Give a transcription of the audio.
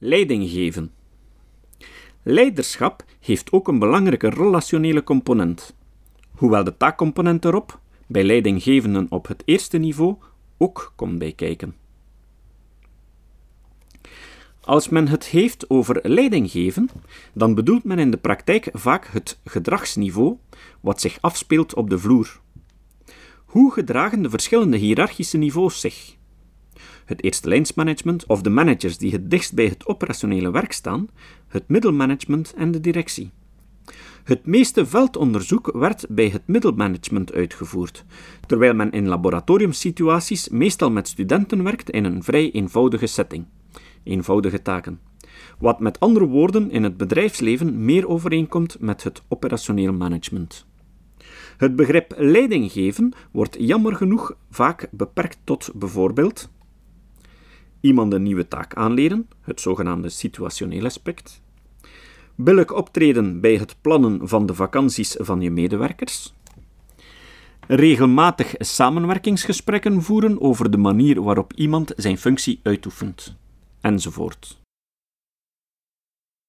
Leiding geven. Leiderschap heeft ook een belangrijke relationele component. Hoewel de taakcomponent erop, bij leidinggevenden op het eerste niveau, ook komt bij kijken. Als men het heeft over leidinggeven, dan bedoelt men in de praktijk vaak het gedragsniveau wat zich afspeelt op de vloer. Hoe gedragen de verschillende hiërarchische niveaus zich? Het eerste lijnsmanagement of de managers die het dichtst bij het operationele werk staan, het middelmanagement en de directie. Het meeste veldonderzoek werd bij het middelmanagement uitgevoerd, terwijl men in laboratoriumsituaties meestal met studenten werkt in een vrij eenvoudige setting. Eenvoudige taken. Wat met andere woorden in het bedrijfsleven meer overeenkomt met het operationeel management. Het begrip leiding geven wordt jammer genoeg vaak beperkt tot bijvoorbeeld iemand een nieuwe taak aanleren, het zogenaamde situationeel aspect, billig optreden bij het plannen van de vakanties van je medewerkers, regelmatig samenwerkingsgesprekken voeren over de manier waarop iemand zijn functie uitoefent, enzovoort.